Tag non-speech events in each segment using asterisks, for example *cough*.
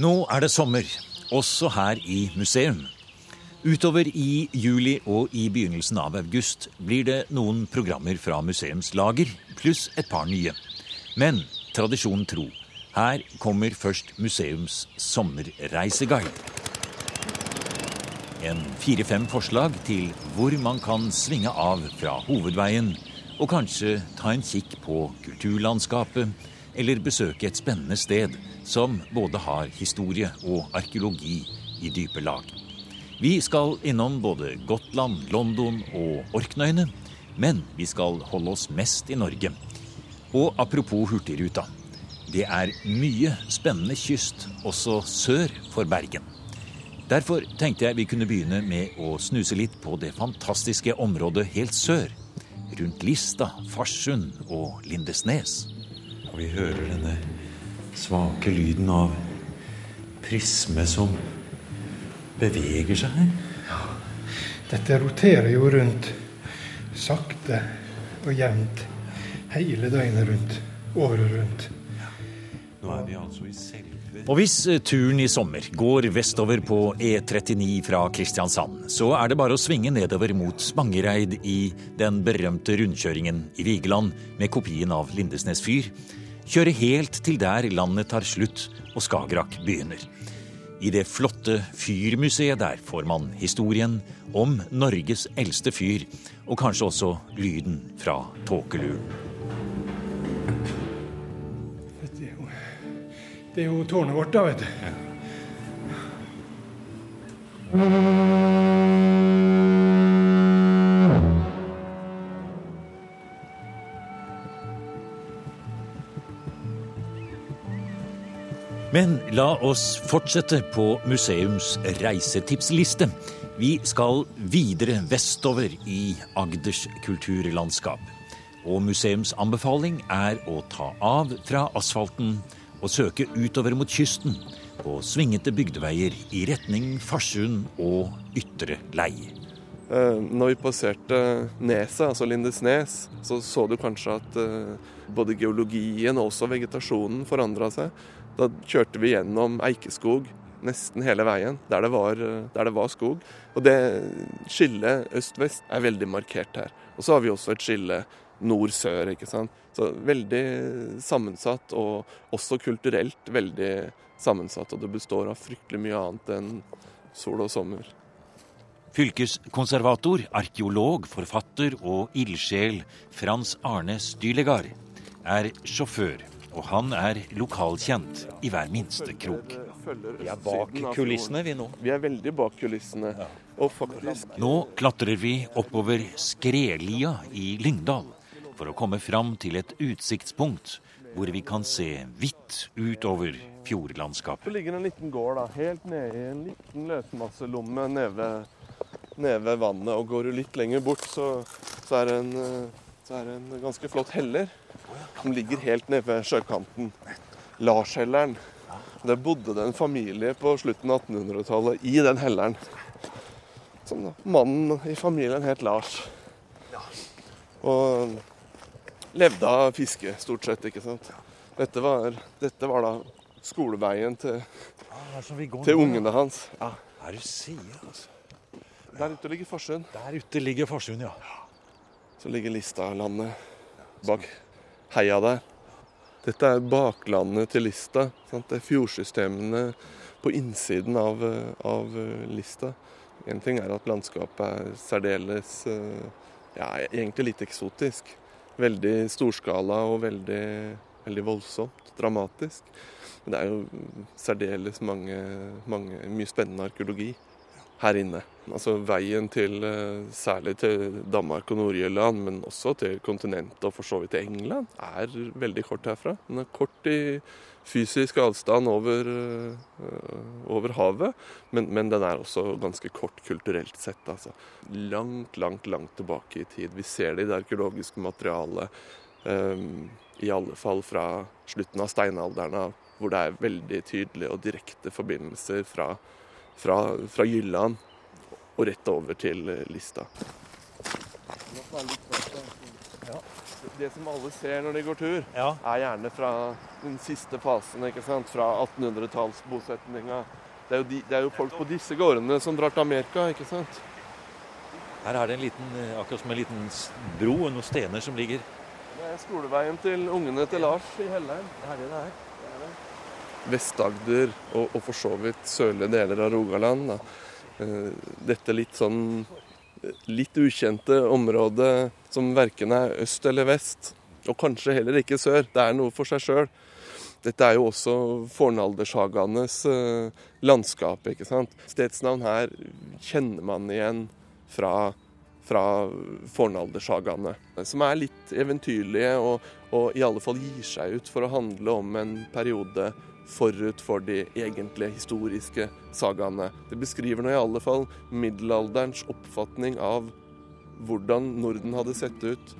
Nå er det sommer, også her i museum. Utover i juli og i begynnelsen av august blir det noen programmer fra museumslager, pluss et par nye. Men tradisjonen tro, her kommer først museums sommerreiseguide. En fire-fem forslag til hvor man kan svinge av fra hovedveien, og kanskje ta en kikk på kulturlandskapet, eller besøke et spennende sted som både har historie og arkeologi i dype lag. Vi skal innom både Gotland, London og Orknøyene, men vi skal holde oss mest i Norge. Og apropos Hurtigruta. Det er mye spennende kyst også sør for Bergen. Derfor tenkte jeg vi kunne begynne med å snuse litt på det fantastiske området helt sør. Rundt Lista, Farsund og Lindesnes. Og vi hører denne svake lyden av prisme som beveger seg. her. Ja, dette roterer jo rundt sakte og jevnt hele døgnet rundt. Året rundt. Nå er vi altså i selve Og hvis eh, turen i sommer går vestover på E39 fra Kristiansand, så er det bare å svinge nedover mot Spangereid i den berømte rundkjøringen i Vigeland med kopien av Lindesnes fyr kjøre helt til der landet tar slutt og Skagerrak begynner. I det flotte Fyrmuseet der får man historien om Norges eldste fyr, og kanskje også lyden fra tåkeluren. Det er jo, det er jo tårnet vårt, da, vet du. Men la oss fortsette på museums reisetipsliste. Vi skal videre vestover i Agders kulturlandskap. Og museums anbefaling er å ta av fra asfalten og søke utover mot kysten på svingete bygdeveier i retning Farsund og Ytre Leie. Eh, når vi passerte neset, altså Lindesnes, så så du kanskje at eh, både geologien og også vegetasjonen forandra seg. Da kjørte vi gjennom eikeskog nesten hele veien, der det var, der det var skog. Og det skillet øst-vest er veldig markert her. Og så har vi også et skille nord-sør, ikke sant. Så veldig sammensatt, og også kulturelt veldig sammensatt. Og det består av fryktelig mye annet enn sol og sommer. Fylkeskonservator, arkeolog, forfatter og ildsjel Frans Arne Stylegard er sjåfør og han er lokalkjent i hver minste krok. Vi er bak kulissene, vi nå. Vi er veldig bak kulissene. Og faktisk Nå klatrer vi oppover Skrelia i Lyngdal for å komme fram til et utsiktspunkt hvor vi kan se hvitt utover fjordlandskapet. Det ligger en liten gård da, helt nede i en liten løsmasselomme nede ved, nede ved vannet. Og går du litt lenger bort, så, så, er det en, så er det en ganske flott heller som ligger helt nede ved sjøkanten. Larshelleren. Der bodde det en familie på slutten av 1800-tallet i den helleren. Som da, mannen i familien het Lars. Og levde av fiske, stort sett. ikke sant? Dette var, dette var da skoleveien til, til ungene hans. Ja. Her du sier, altså. Der ute ligger Farsund. Der ute ligger Farsund, ja. Så ligger Listalandet bak heia der. Dette er baklandet til Lista. Sant? Det er fjordsystemene på innsiden av, av Lista. En ting er at landskapet er særdeles ja, egentlig litt eksotisk. Veldig storskala og veldig, veldig voldsomt. Dramatisk. Men det er jo særdeles mange, mange, mye spennende arkeologi her inne. Altså Veien til særlig til Danmark og Nord-Jylland, men også til kontinentet og for så vidt til England, er veldig kort herfra. Den er kort i fysisk avstand over, over havet, men, men, den er også ganske kort kulturelt sett. Altså. Langt, langt, langt tilbake i tid. Vi ser det i det arkeologiske materialet, um, i alle fall fra slutten av steinalderen hvor det er veldig tydelige og direkte forbindelser fra fra, fra Jylland og rett over til Lista. Ja. Det som alle ser når de går tur, Ja. er gjerne fra den siste fasen, ikke sant? fra 1800-tallsbosetninga. Det, er jo de, det er jo folk på disse gårdene som drar til Amerika, ikke sant? Her er det en liten, eh, akkurat som en liten bro, og noen stener som ligger Det er skoleveien til ungene til Lars i Hellheim. Det er det det er. Vest-Agder og, og for så vidt sørlige deler av Rogaland. Da. Eh, Dette litt sånn eh, litt ukjente området som verken er øst eller vest, og kanskje heller ikke sør. Det er noe for seg sjøl. Dette er jo også fornaldersagaenes eh, landskap, ikke sant. Stedsnavn her kjenner man igjen fra, fra fornaldersagaene. Som er litt eventyrlige og, og i alle fall gir seg ut for å handle om en periode forut for de egentlige historiske sagaene. Det beskriver nå i alle fall middelalderens oppfatning av hvordan Norden hadde sett ut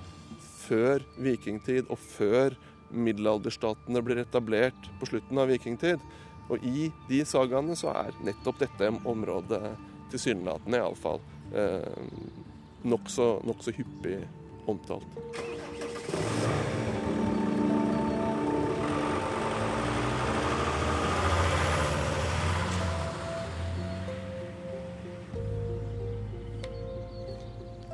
før vikingtid og før middelalderstatene blir etablert på slutten av vikingtid. Og i de sagaene så er nettopp dette området tilsynelatende iallfall eh, nokså nok så hyppig omtalt.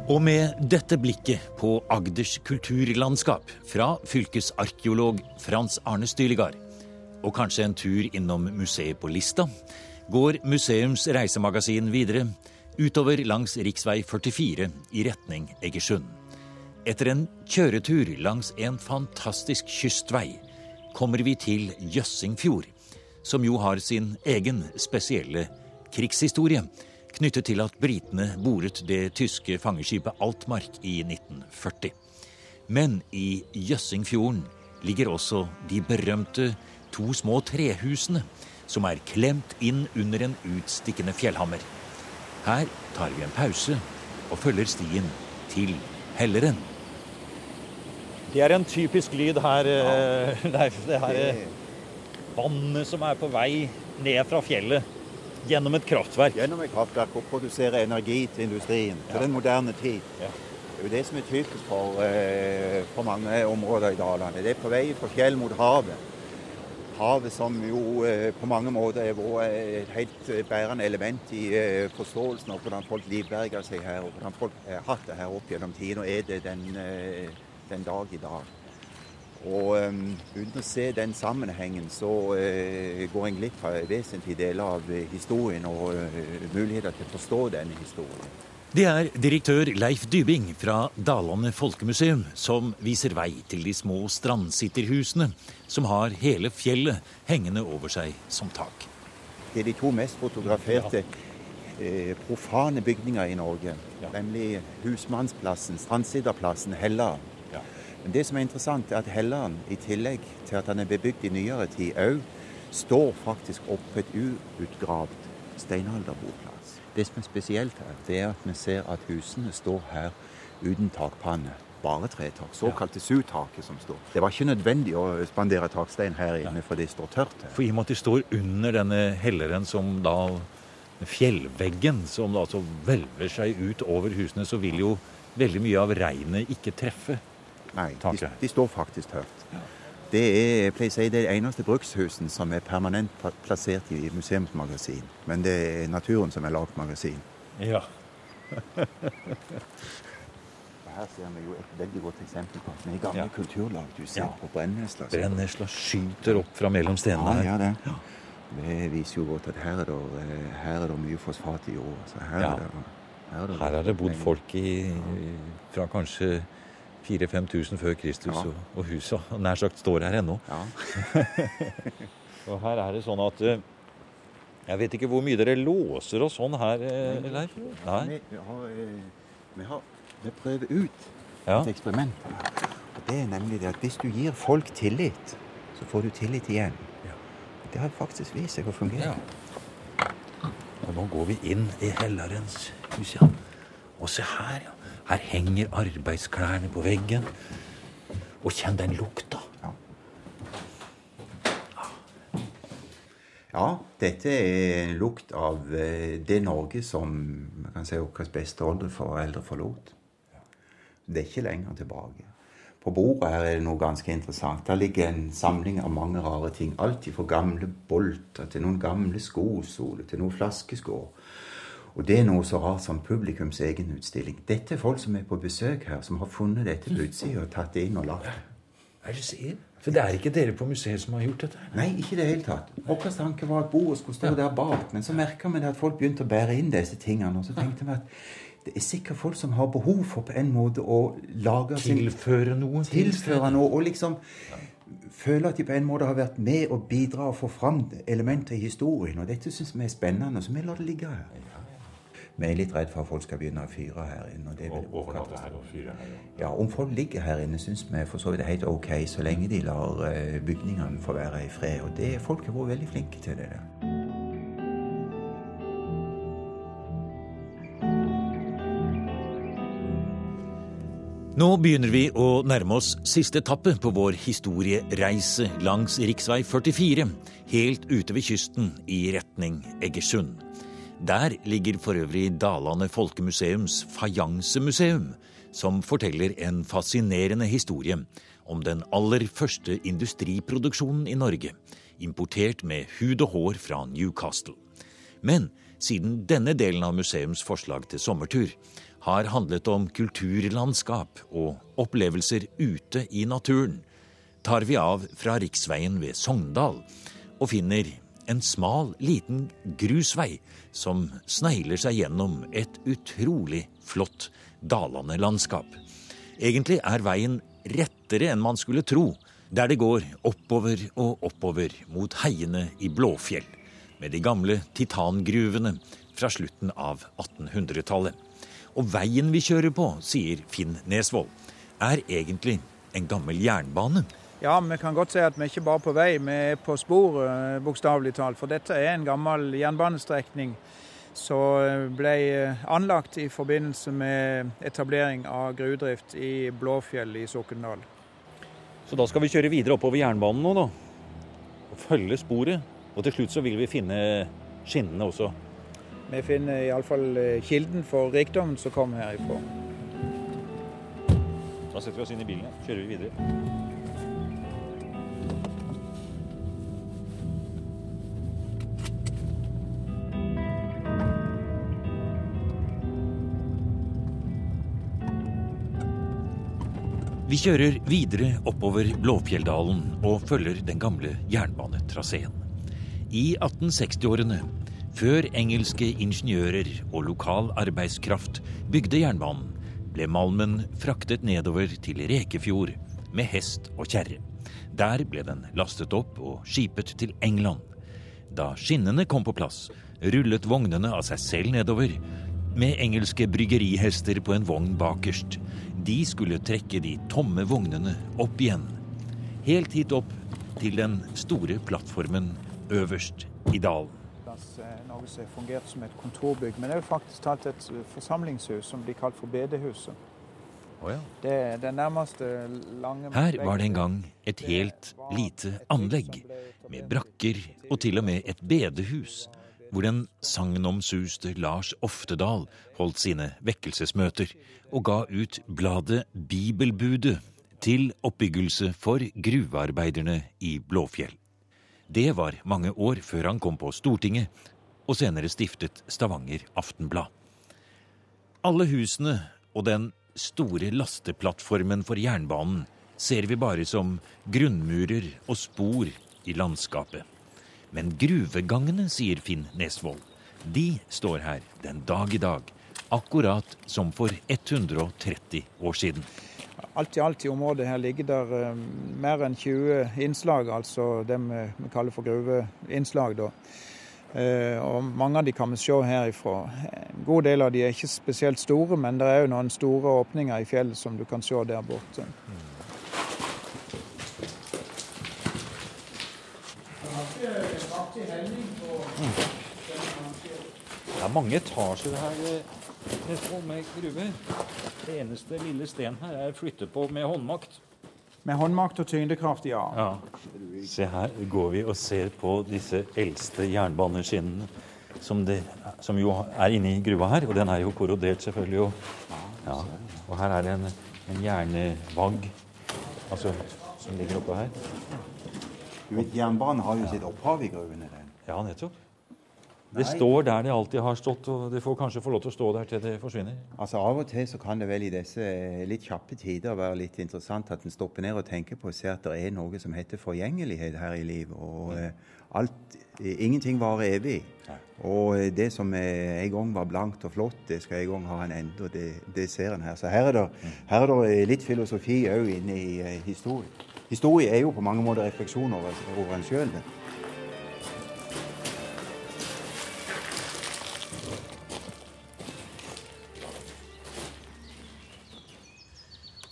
Og med dette blikket på Agders kulturlandskap fra fylkesarkeolog Frans Arne Styligard, og kanskje en tur innom museet på Lista, går Museums reisemagasin videre utover langs rv. 44 i retning Egersund. Etter en kjøretur langs en fantastisk kystvei kommer vi til Jøssingfjord, som jo har sin egen spesielle krigshistorie knyttet til at britene boret det tyske fangeskipet Altmark i 1940. Men i Jøssingfjorden ligger også de berømte to små trehusene som er klemt inn under en utstikkende fjellhammer. Her tar vi en pause og følger stien til Helleren. Det er en typisk lyd her, Leif. Ja. *laughs* Det her eh, vannet som er på vei ned fra fjellet gjennom et kraftverk. Gjennom et kraftverk og produsere energi til industrien for den moderne tid. Ja. Det er jo det som er typisk for, eh, for mange områder i Dalane. Det er på vei fra fjell mot havet. Havet som jo eh, på mange måter er vært et helt eh, bærende element i eh, forståelsen av hvordan folk livberger seg her, og hvordan folk har hatt det her opp gjennom tiden, og er det den, eh, den dag i dag. Og um, uten å se den sammenhengen, så uh, går en glipp av vesentlige deler av eh, historien og uh, muligheter til å forstå denne historien. Det er direktør Leif Dybing fra Dalane folkemuseum som viser vei til de små strandsitterhusene som har hele fjellet hengende over seg som tak. Det er de to mest fotograferte eh, profane bygninger i Norge. Ja. Nemlig Husmannsplassen, Strandsitterplassen, Helland. Men det som er interessant, er at Helland, i tillegg til at han er bebygd i nyere tid, òg står faktisk oppe et uutgravd steinalderboplass. Det som er spesielt her, det er at vi ser at husene står her uten takpanne. Bare tretak. Såkalte sutaket som står. Det var ikke nødvendig å spandere takstein her inne, for det står tørt her. For i og med at de står under denne helleren som da Fjellveggen som da altså hvelver seg ut over husene, så vil jo veldig mye av regnet ikke treffe. Nei, de, de står faktisk høyt. Det er, jeg pleier å si, det er eneste brukshusen som er permanent plassert i museumsmagasin. Men det er naturen som er lagd magasin. Ja. *laughs* Her ser vi jo et veldig godt eksempel på at vi gamle Ja. kulturlag. Du ser Ja. på Brennesla. Brennesla skyter opp fra mellom stenene Ja, ja, det. Det viser jo godt at her er det, eh, her er det mye fosfat i jorda. Her, Ja. er her, er det, Her har det bodd folk i, fra kanskje 4000-5000 før Kristus, Ja. og, og huset nær sagt står her ennå. Ja. *laughs* Og her er det sånn at eh, Jeg vet ikke hvor mye dere låser og sånn her, eh, Leif? Nei? Vi, har, eh, vi, har, vi prøver ut Ja. et eksperiment. Og det er nemlig det at hvis du gir folk tillit, så får du tillit igjen. Det har faktisk vist seg å fungere. ja. Og nå går vi inn i hellerens hus, ja. Og se her, ja. Her henger arbeidsklærne på veggen. Og kjenn den lukta. Ja, dette er en lukt av eh, det Norge som man kan si våre beste oldeforeldre forlot. Det er ikke lenger tilbake. På bordet her er det noe ganske interessant. Der ligger en samling av mange rare ting. Alt fra gamle bolter til noen gamle skosoler til noen flaskeskår. Og det er noe så rart som publikums egen utstilling. Dette er folk som er på besøk her, som har funnet dette på utsida og tatt det inn og lagd det. For det er ikke dere på museet som har gjort dette? Nei, ikke i det hele tatt. Vår tanke var at bordet skulle stå der bak, men så merka vi at folk begynte å bære inn disse tingene. Og så tenkte vi at det er sikkert folk som har behov for på en måte å lage Tilføre noe? Tilføre noe, og liksom føle at de på en måte har vært med og bidra og få fram elementer i historien. Og dette syns vi er spennende, så vi lar det ligge her. Vi er litt redd for at folk skal begynne å fyre her inne. og det vil Overnatte her og fyre her. ja. ja, Om folk ligger her inne, syns vi for så vidt er helt ok, så lenge de lar eh, bygningene få være i fred. Og det folk har vært veldig flinke til det der. Nå begynner vi å nærme oss siste etappe på vår historiereise langs rv. 44, helt ute ved kysten i retning Egersund. Der ligger for øvrig Dalane Folkemuseums fajansemuseum, som forteller en fascinerende historie om den aller første industriproduksjonen i Norge, importert med hud og hår fra Newcastle. Men siden denne delen av museums forslag til sommertur har handlet om kulturlandskap og opplevelser ute i naturen, tar vi av fra riksveien ved Sogndal og finner en smal, liten grusvei som snegler seg gjennom et utrolig flott dalende landskap. Egentlig er veien rettere enn man skulle tro, der det går oppover og oppover mot heiene i Blåfjell, med de gamle titangruvene fra slutten av 1800-tallet. Og veien vi kjører på, sier Finn Nesvold, er egentlig en gammel jernbane. Ja, vi kan godt si at vi er ikke bare på vei, vi er på sporet, bokstavelig talt. For dette er en gammel jernbanestrekning som ble anlagt i forbindelse med etablering av gruvedrift i Blåfjell i Sokndal. Så da skal vi kjøre videre oppover jernbanen nå, da. Og følge sporet. Og til slutt så vil vi finne skinnene også. Vi finner iallfall kilden for rikdommen som kom herifra. Da setter vi oss inn i bilen, kjører vi videre. Vi kjører videre oppover Blåfjelldalen og følger den gamle jernbanetraseen. I 1860-årene, før engelske ingeniører og lokal arbeidskraft bygde jernbanen, ble malmen fraktet nedover til Rekefjord med hest og kjerre. Der ble den lastet opp og skipet til England. Da skinnene kom på plass, rullet vognene av seg selv nedover, med engelske bryggerihester på en vogn bakerst. De skulle trekke de tomme vognene opp igjen. Helt hit opp til den store plattformen øverst i dalen. Norge har fungert som et kontorbygg, men det er jo faktisk talt et forsamlingshus som blir kalt for bedehuset. Oh, ja. Det er nærmeste lange Her var det en gang et helt lite anlegg, med brakker og til og med et bedehus, hvor den sagnomsuste Lars Oftedal holdt sine vekkelsesmøter og ga ut bladet Bibelbudet til oppbyggelse for gruvearbeiderne i Blåfjell. Det var mange år før han kom på Stortinget og senere stiftet Stavanger Aftenblad. Alle husene og den store lasteplattformen for jernbanen ser vi bare som grunnmurer og spor i landskapet. Men gruvegangene, sier Finn Nesvold, de står her den dag i dag. Akkurat som for 130 år siden. Alt i alt i området her ligger der um, mer enn 20 innslag, altså det vi kaller for gruveinnslag. da. Uh, og Mange av de kan vi se herifra. En god del av de er ikke spesielt store, men det er jo noen store åpninger i fjellet som du kan se der borte. Mm. Mange etasjer her med gruver. Det eneste lille sten her er flyttet på med håndmakt. Med håndmakt og tyngdekraft, ja. ja. Se her går vi og ser på disse eldste jernbaneskinnene som, det, som jo er inni gruva her. Og den er jo korrodert, selvfølgelig. Og, ja. og her er det en, en jernvagg Altså som ligger oppå her? Du vet, Jernbanen har jo sitt opphav i gruvene. den. Ja, nettopp. Det står der det alltid har stått, og det får kanskje få lov til å stå der til det forsvinner. Altså Av og til så kan det vel i disse litt kjappe tider være litt interessant at en stopper ned og tenker på og ser at det er noe som heter forgjengelighet her i livet. Og mm. alt, ingenting varer evig. Og eh, det som eh, en gang var blankt og flott, det skal en gang ha en ende. og Det, det ser en her. Så her er det, her er det litt filosofi òg inne i historien. historie. Historie er jo på mange måter refleksjon over, over en sjøl.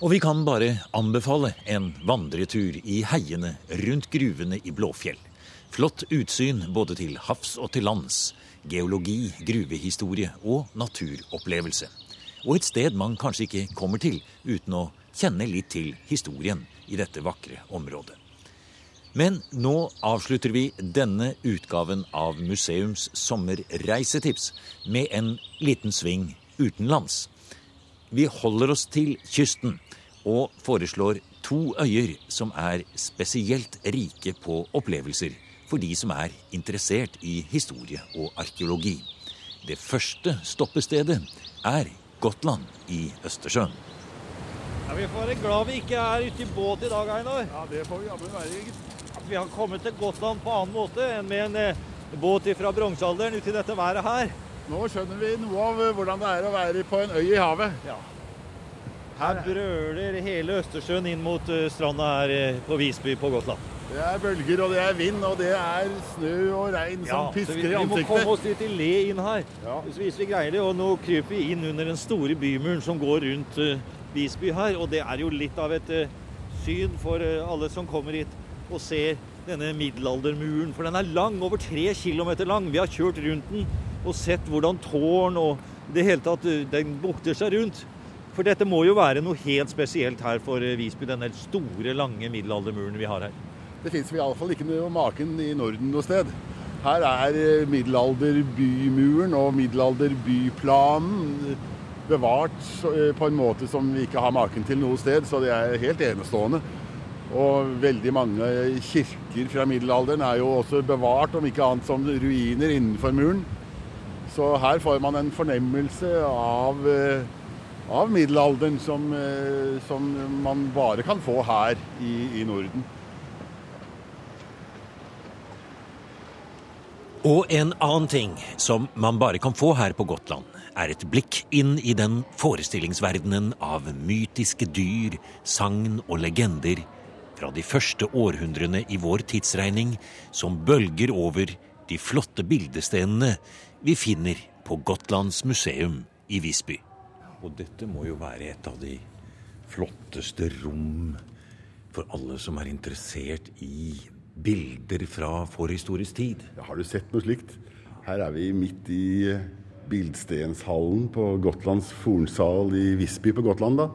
Og vi kan bare anbefale en vandretur i heiene rundt gruvene i Blåfjell. Flott utsyn både til havs og til lands. Geologi, gruvehistorie og naturopplevelse. Og et sted man kanskje ikke kommer til uten å kjenne litt til historien i dette vakre området. Men nå avslutter vi denne utgaven av Museums sommerreisetips med en liten sving utenlands. Vi holder oss til kysten og foreslår to øyer som er spesielt rike på opplevelser for de som er interessert i historie og arkeologi. Det første stoppestedet er Gotland i Østersjøen. Ja, vi får være glad vi ikke er ute i båt i dag, Einar. Ja, det får vi jammen være. At vi har kommet til Gotland på annen måte enn med en eh, båt fra bronsealderen ute i dette været her. Nå skjønner vi noe av eh, hvordan det er å være på en øy i havet. Ja. Her brøler hele Østersjøen inn mot eh, stranda her eh, på Visby på Gotland. Det er bølger, og det er vind, og det er snø og regn som så pisker vi, i vi må komme oss litt i le inn her. Ja. Hvis vi greier det, og Nå kryper vi inn under den store bymuren som går rundt Visby her. Og det er jo litt av et syn for alle som kommer hit og ser denne middelaldermuren. For den er lang, over tre kilometer lang. Vi har kjørt rundt den og sett hvordan tårn og det hele tatt eh, den bukter seg rundt. For dette må jo være noe helt spesielt her for eh, Visby, denne store, lange middelaldermuren vi har her. Det fins iallfall ikke noe maken i Norden noe sted. Her er eh, middelalderbymuren og middelalderbyplanen bevart på en måte som vi ikke har maken til noe sted, så det er helt enestående. Og veldig mange kirker fra middelalderen er jo også bevart, om ikke annet som ruiner innenfor muren. Så her får man en fornemmelse av, eh, av middelalderen som, eh, som man bare kan få her i, i Norden. Og en annen ting som man bare kan få her på Gotland, er et blikk inn i den forestillingsverdenen av mytiske dyr, sagn og legender fra de første århundrene i vår tidsregning som bølger over de flotte bildestenene vi finner på Gotlands museum i Visby. Og dette må jo være et av de flotteste rom for alle som er interessert i bilder fra forhistorisk tid. Ja, har du sett noe slikt? Her er vi midt i eh, Bildstenshallen på Gotlands fornsal i Visby på Gotland. da.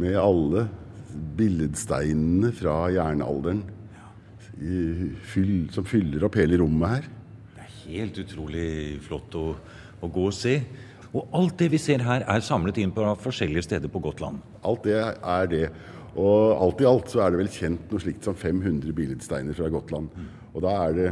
Med alle billedsteinene fra jernalderen fyll, som fyller opp hele rommet her. Det er helt utrolig flott å, å gå og se. Og alt det vi ser her, er samlet inn på forskjellige steder på Gotland. Alt det er det. Og alt i alt så er det vel kjent noe slikt som 500 billedsteiner fra Gotland. Og da er det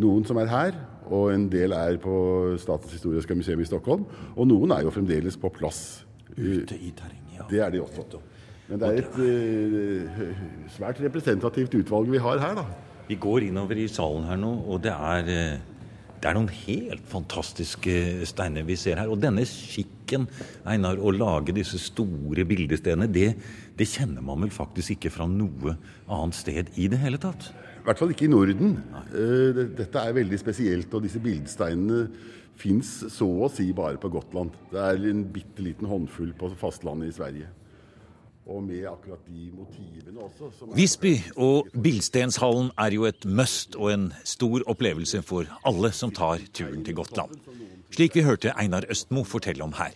noen som er her, og en del er på Statens historiske museum i Stockholm. Og noen er jo fremdeles på plass. Ute i terrenget, ja. Det er de også. Men det er et uh, svært representativt utvalg vi har her, da. Vi går innover i salen her nå, og det er, eh, det er noen helt fantastiske steiner vi ser her. Og denne skikken, Einar, å lage disse store bildestenene, det, det kjenner man vel faktisk ikke fra noe annet sted i det hele tatt. I hvert fall ikke i Norden. Nei. Dette er veldig spesielt, og disse bildesteinene fins så å si bare på Gotland. Det er en bitte liten håndfull på fastlandet i Sverige. Og med akkurat de motivene også. Visby og Bildstenshallen er jo et must og en stor opplevelse for alle som tar turen til Gotland. Slik vi hørte Einar Østmo fortelle om her.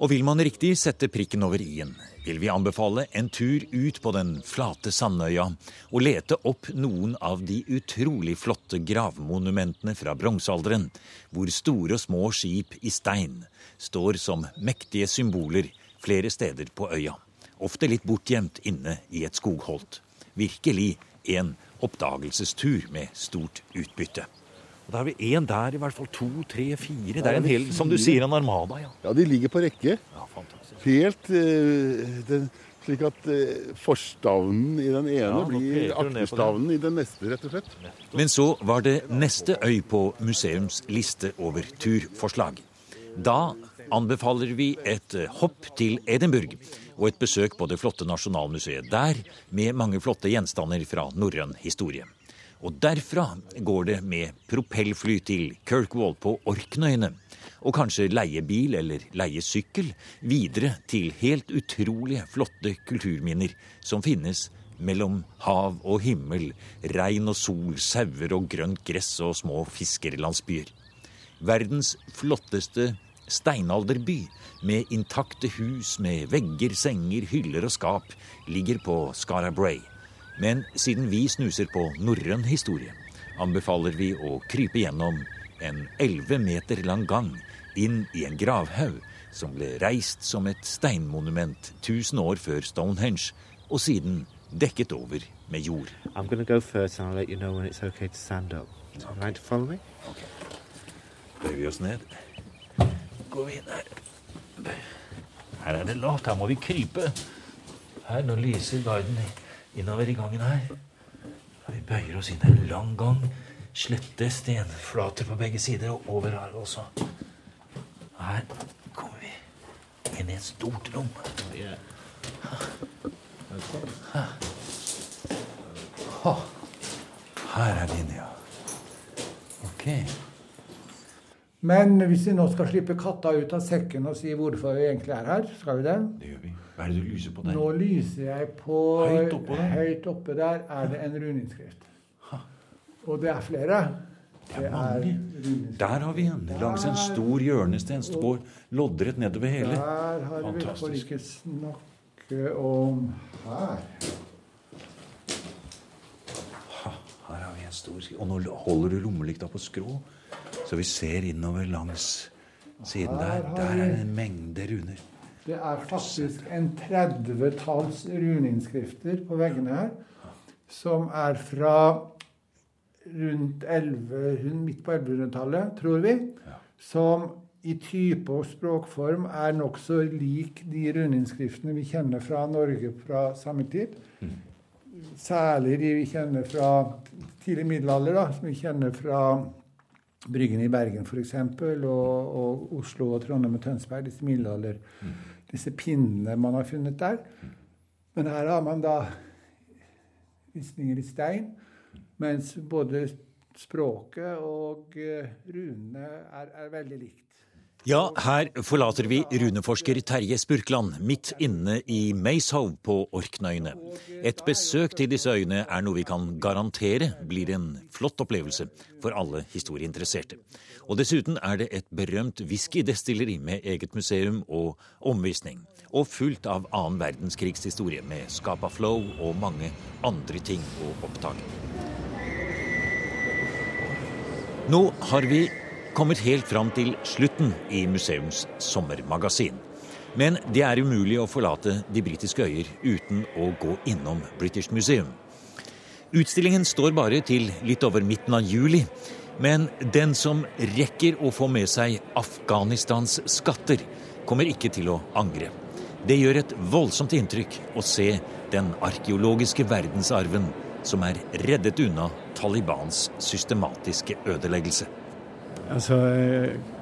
Og vil man riktig sette prikken over i-en, vil vi anbefale en tur ut på den flate Sandøya og lete opp noen av de utrolig flotte gravmonumentene fra bronsealderen, hvor store og små skip i stein står som mektige symboler flere steder på øya. Ofte litt bortgjemt inne i et skogholt. Virkelig en oppdagelsestur med stort utbytte. Og Da har vi én der, i hvert fall to, tre, fire. Det er en hel, som du sier, en armada. ja. Ja, de ligger på rekke. ja fantastisk. Helt uh, den, slik at uh, forstavnen i den ene Ja, blir akterstavnen i den neste, rett og slett. Men så var det neste øy på museums liste over turforslag. Da anbefaler vi et hopp til Edinburgh og et besøk på det flotte Nasjonalmuseet der, med mange flotte gjenstander fra norrøn historie. Og derfra går det med propellfly til Kirkwall på Orknøyene. Og kanskje leie bil eller leie sykkel videre til helt utrolige flotte kulturminner som finnes mellom hav og himmel, regn og sol, sauer og grønt gress og små fiskerlandsbyer. Verdens flotteste steinalderby med intakte hus med vegger, senger, hyller og skap ligger på Scarabray. Men siden vi snuser på norrøn historie, anbefaler vi å krype gjennom en elleve meter lang gang inn i en gravhaug som ble reist som et steinmonument 1000 år før Stonehenge, og siden dekket over med jord. I'm go first and I'll let you know when it's okay to stand up. All right to follow me? Bøyer vi oss ned. Går vi inn her. Her er det lavt, her må vi krype. Her, nå lyser guiden innover i gangen her. Vi bøyer oss inn en lang gang. Slette stenflater på begge sider, og over her også. Her kommer vi inn i et stort rom. Her er vi inne, ja. Ok. Men hvis vi nå skal slippe katta ut av sekken og si hvorfor vi egentlig er her, skal vi det? Det gjør vi. Hva er det du lyser på der? Nå lyser jeg på Høyt oppe der. Høyt oppe der er det en runeinnskrift. Og det er flere. Det er mange. Der har vi en. Langs en stor hjørnesten står loddrett nedover hele. Der har vi ikke snakke om her. Her har vi en stor Og nå holder du lommelykta på skrå, så vi ser innover langs siden der. Der er det en mengde runer. Det er faktisk en 30-talls runeinnskrifter på veggene her, som er fra rundt 11, midt på 1100-tallet, tror vi. Som i type og språkform er nokså lik de runeinnskriftene vi kjenner fra Norge fra samme tid. Særlig de vi kjenner fra tidlig middelalder, da, som vi kjenner fra Bryggen i Bergen f.eks., og, og Oslo og Trondheim og Tønsberg. Disse middelalder, disse pinnene man har funnet der. Men her har man da visninger i stein, mens både språket og eh, runene er, er veldig likt. Ja, her forlater vi runeforsker Terje Spurkland midt inne i Mayshove på Orknøyene. Et besøk til disse øyene er noe vi kan garantere blir en flott opplevelse for alle historieinteresserte. Og dessuten er det et berømt whiskydestilleri med eget museum og omvisning. Og fullt av annen verdenskrigshistorie med Scapa Flow og mange andre ting å oppdage. Nå har vi kommet helt fram til slutten i museums sommermagasin. Men det er umulig å forlate de britiske øyer uten å gå innom British Museum. Utstillingen står bare til litt over midten av juli, men den som rekker å få med seg Afghanistans skatter, kommer ikke til å angre. Det gjør et voldsomt inntrykk å se den arkeologiske verdensarven som er reddet unna Talibans systematiske ødeleggelse. Altså,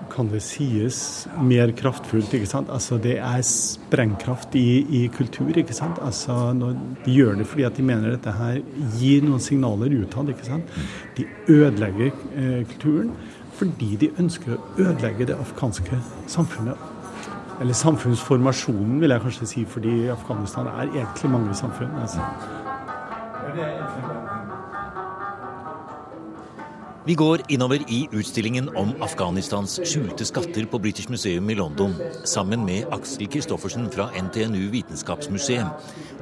kan det sies mer kraftfullt, ikke sant? Altså, det er sprengkraft i, i kultur, ikke sant? Altså, de gjør det fordi at de mener dette her gir noen signaler utad, ikke sant? De ødelegger eh, kulturen fordi de ønsker å ødelegge det afghanske samfunnet. Eller samfunnsformasjonen, vil jeg kanskje si, fordi Afghanistan er egentlig mange samfunn. Altså. Vi går innover i utstillingen om Afghanistans skjulte skatter på British Museum i London sammen med Aksel Kristoffersen fra NTNU Vitenskapsmuseum,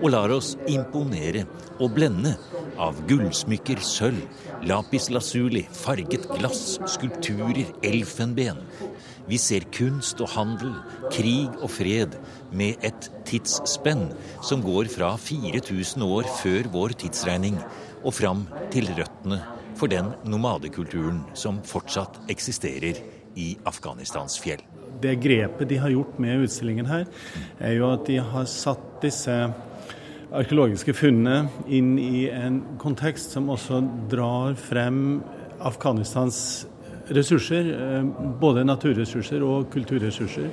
og lar oss imponere og blende av gullsmykker, sølv, lapis lazuli, farget glass, skulpturer, elfenben. Vi ser kunst og handel, krig og fred, med et tidsspenn som går fra 4000 år før vår tidsregning og fram til røttene for den nomadekulturen som fortsatt eksisterer i Afghanistans fjell. Det grepet de har gjort med utstillingen her, er jo at de har satt disse arkeologiske funnene inn i en kontekst som også drar frem Afghanistans ressurser, eh, både naturressurser og kulturressurser.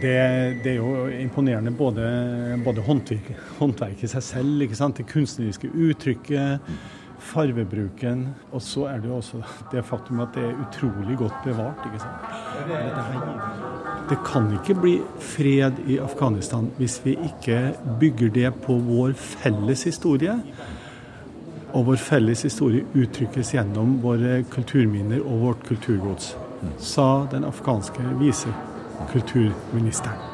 Det, det er jo imponerende både, både håndverk, håndverket i seg selv, det kunstneriske uttrykket, farvebruken. Og så er det jo også det faktum at det er utrolig godt bevart. ikke sant? Det kan ikke bli fred i Afghanistan hvis vi ikke bygger det på vår felles historie. Og vår felles historie uttrykkes gjennom våre kulturminner og vårt kulturgods, sa den afghanske visekulturministeren.